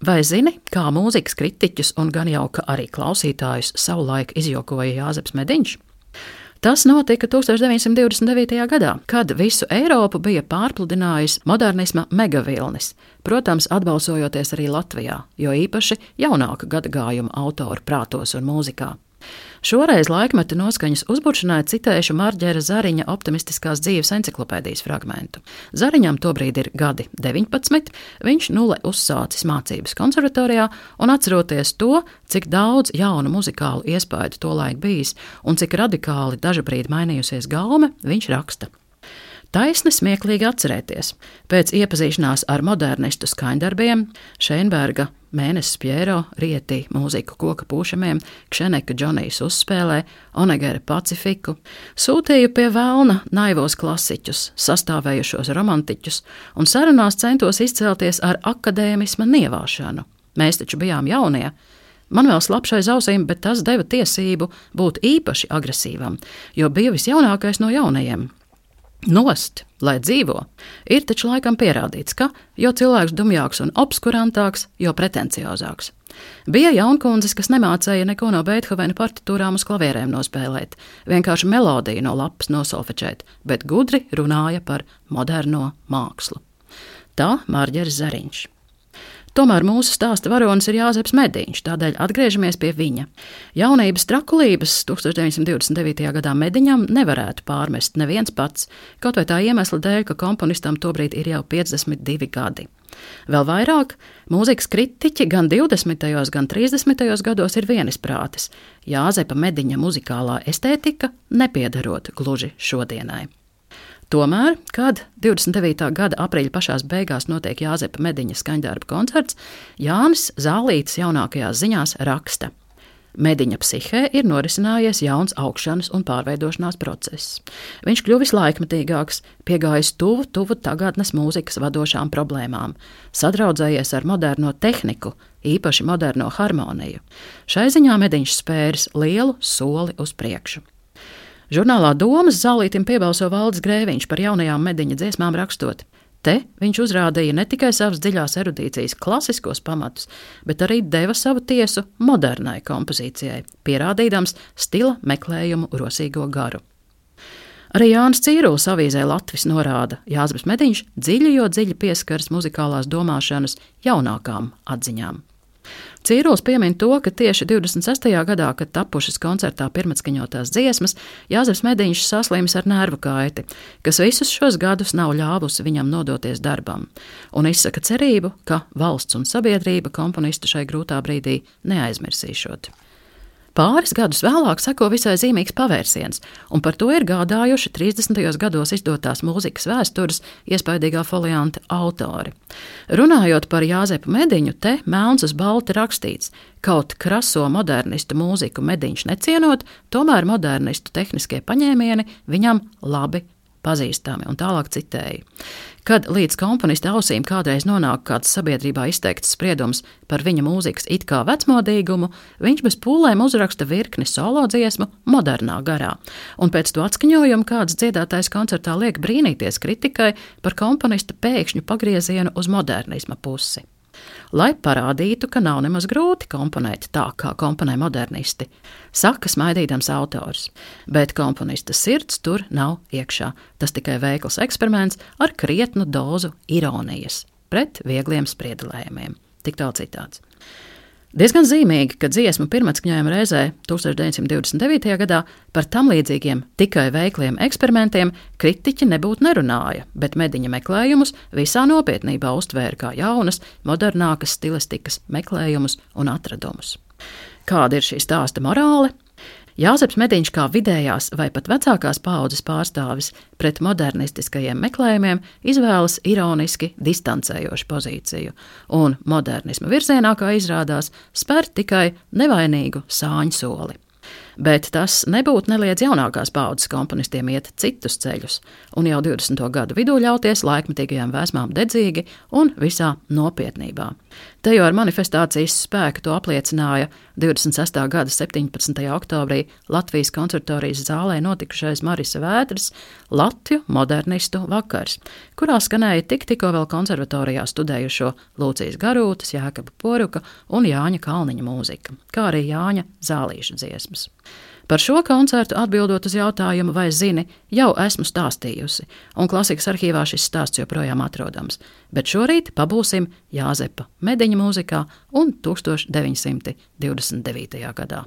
Vai zini, kā mūzikas kritiķus un gan jau arī klausītājus savulaik izjokoja Jāzeps Mediņš? Tas notika 1929. gadā, kad visu Eiropu bija pārpludinājis modernisma megavilnis, protams, atbalsojoties arī Latvijā, jo īpaši jaunāka gadagājuma autoru prātos un mūzikā. Šoreiz laikmeta noskaņas uzburšanai citēšu Marģera Zariņa optimistiskās dzīves encyklopēdijas fragmentu. Zariņam tobrīd ir gadi 19, viņš nulle uzsācis mācības konservatorijā un atceroties to, cik daudz jaunu muzikālu iespēju tolaik bijis un cik radikāli dažabrīd mainījusies gaume, viņš raksta. Taisni smieklīgi atcerēties. Pēc iepazīšanās ar modernistu skaņdarbiem, Šeinberga, Mēnesis Piero, Rietī, mūziku koka pūšamiem, Kšeneka Džonijs uzspēlē, Onegera Pacifiku, sūtīju pie vēlna naivos klasiķus, sastāvējušos romantiķus, un sarunās centos izcelties ar akadēmisma nievāšanu. Mēs taču bijām jaunie, Man vēl slapšais ausīm, bet tas deva tiesību būt īpaši agresīvam, jo bija visjaunākais no jaunajiem. Nost, lai dzīvo, ir taču laikam pierādīts, ka jo cilvēks dumjāks un obskurantāks, jo pretenciozāks. Bija jaunkundzes, kas nemācīja neko no Beethovena partitūrām uz klavierēm nospēlēt, vienkārši melodiju no lapas nosolfečēt, bet gudri runāja par moderno mākslu. Tā Mārģeris Zariņš. Tomēr mūsu stāsta varonis ir Jāzeps Mediņš, tādēļ atgriežamies pie viņa. Jaunības trakulības 1929. gadā Mediņam nevarētu pārmest neviens pats, kaut vai tā iemesla dēļ, ka komponistam tobrīd ir jau 52 gadi. Vēl vairāk mūzikas kritiķi gan 20. gan 30. gados ir vienisprātis. Jāzepa Mediņa muzikālā estētika nepiederot gluži šodienai. Tomēr, kad 29. gada aprīļa pašās beigās notiek Jāzepa Mediņa skaņdarba koncerts, Jānis Zālītis jaunākajās ziņās raksta. Mediņa psihē ir norisinājies jauns augšanas un pārveidošanās process. Viņš kļuvis laikmetīgāks, piegājis tuvu, tuvu tagadnes mūzikas vadošām problēmām, sadraudzējies ar moderno tehniku, īpaši moderno harmoniju. Šai ziņā Mediņš spēris lielu soli uz priekšu. Žurnālā Domas zālītim piebalso Valdis Grēviņš par jaunajām mediņa dziesmām rakstot. Te viņš uzrādīja ne tikai savas dziļās erudīcijas klasiskos pamatus, bet arī deva savu tiesu modernai kompozīcijai, pierādīdams stila meklējumu rosīgo garu. Arī Jānis Cīrulis avīzē Latvijas norāda, Jānis Mediņš dziļi jo dziļi pieskaras muzikālās domāšanas jaunākām atziņām. Cīrulis piemin to, ka tieši 26. gadā, kad tapušas koncertā pirmatskaņotās dziesmas, Jāzeps Mediņš saslims ar nervu kaiti, kas visus šos gadus nav ļāvusi viņam nodoties darbam, un izsaka cerību, ka valsts un sabiedrība komponistu šai grūtā brīdī neaizmirsīšot. Pāris gadus vēlāk seko visai zīmīgs pavērsiens, un par to ir gādājuši 30. gados izdotās mūzikas vēstures iespaidīgā folianta autori. Runājot par Jāzepu Mediņu, te melns uz balti rakstīts, kaut kraso modernistu mūziku Mediņš necienot, tomēr modernistu tehniskie paņēmieni viņam labi pazīstami, un tālāk citēju. Kad līdz komponista ausīm kādreiz nonāk kāds sabiedrībā izteikts spriedums par viņa mūzikas it kā vecmodīgumu, viņš bez pūlēm uzraksta virkni solo dziesmu modernā garā, un pēc to atskaņojuma kāds dziedātājs koncertā liek brīnīties kritikai par komponista pēkšņu pagriezienu uz modernisma pusi lai parādītu, ka nav nemaz grūti komponēt tā, kā komponē modernisti, saka smaidīdams autors. Bet komponista sirds tur nav iekšā. Tas tikai veikls eksperiments ar krietnu dozu ironijas pret viegliem spriedelējumiem. Tik tālu citāts. Diezgan zīmīgi, ka dziesmu pirmatskaņojuma reizē 1929. gadā par tam līdzīgiem tikai veikliem eksperimentiem kritiķi nebūtu nerunāja, bet mediņa meklējumus visā nopietnībā uztvēra kā jaunas, modernākas stilistikas meklējumus un atradumus. Kāda ir šī stāsta morāle? Jāzeps Mediņš kā vidējās vai pat vecākās paudzes pārstāvis pret modernistiskajiem meklējumiem izvēlas ironiski distancējošu pozīciju, un modernisma virzienā, kā izrādās, spēr tikai nevainīgu sāņu soli. Bet tas nebūtu neliedz jaunākās paudzes komponistiem iet citus ceļus, un jau 20. gadu vidū ļauties laikmetīgajām vēsmām dedzīgi un visā nopietnībā. Te jau ar manifestācijas spēku to apliecināja 26. gada 17. oktobrī Latvijas konservatorijas zālē notikušais Marisa Vētras Latviju modernistu vakars, kurā skanēja tik tikko vēl konservatorijā studējušo Lūcijas Garūtas, Jākaba Poruka un Jāņa Kalniņa mūzika, kā arī Jāņa Zālīša dziesmas. Par šo koncertu atbildot uz jautājumu, vai zini, jau esmu stāstījusi, un klasikas arhīvā šis stāsts joprojām atrodams. Bet šorīt pabūsim Jāzepa Mediņa mūzikā un 1929. gadā.